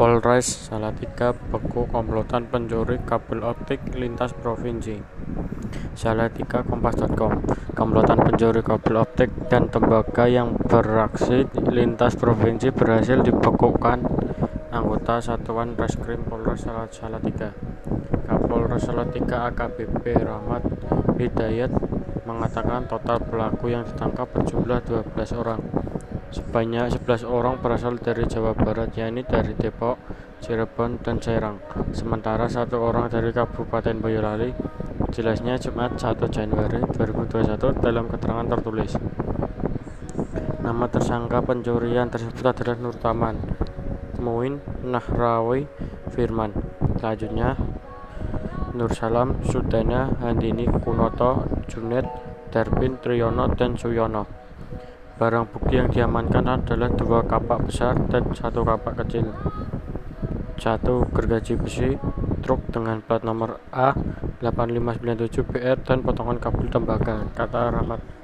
Polres Salatiga beku komplotan pencuri kabel optik lintas provinsi. Salatiga Kompas.com Komplotan pencuri kabel optik dan tembaga yang beraksi lintas provinsi berhasil dibekukan anggota Satuan Reskrim Polres Salatiga. Kapolres Salatiga AKBP Rahmat Hidayat mengatakan total pelaku yang ditangkap berjumlah 12 orang Sebanyak 11 orang berasal dari Jawa Barat, yakni dari Depok, Cirebon, dan Serang. Sementara satu orang dari Kabupaten Boyolali. Jelasnya Jumat 1 Januari 2021 dalam keterangan tertulis. Nama tersangka pencurian tersebut adalah Nur Taman, Muin Nahrawi Firman. Selanjutnya Nur Salam, Sudana, Handini, Kunoto, Junet, Darpin, Triyono, dan Suyono. Barang bukti yang diamankan adalah dua kapak besar dan satu kapak kecil. Satu gergaji besi, truk dengan plat nomor A8597BR dan potongan kabel tembaga, kata Rahmat.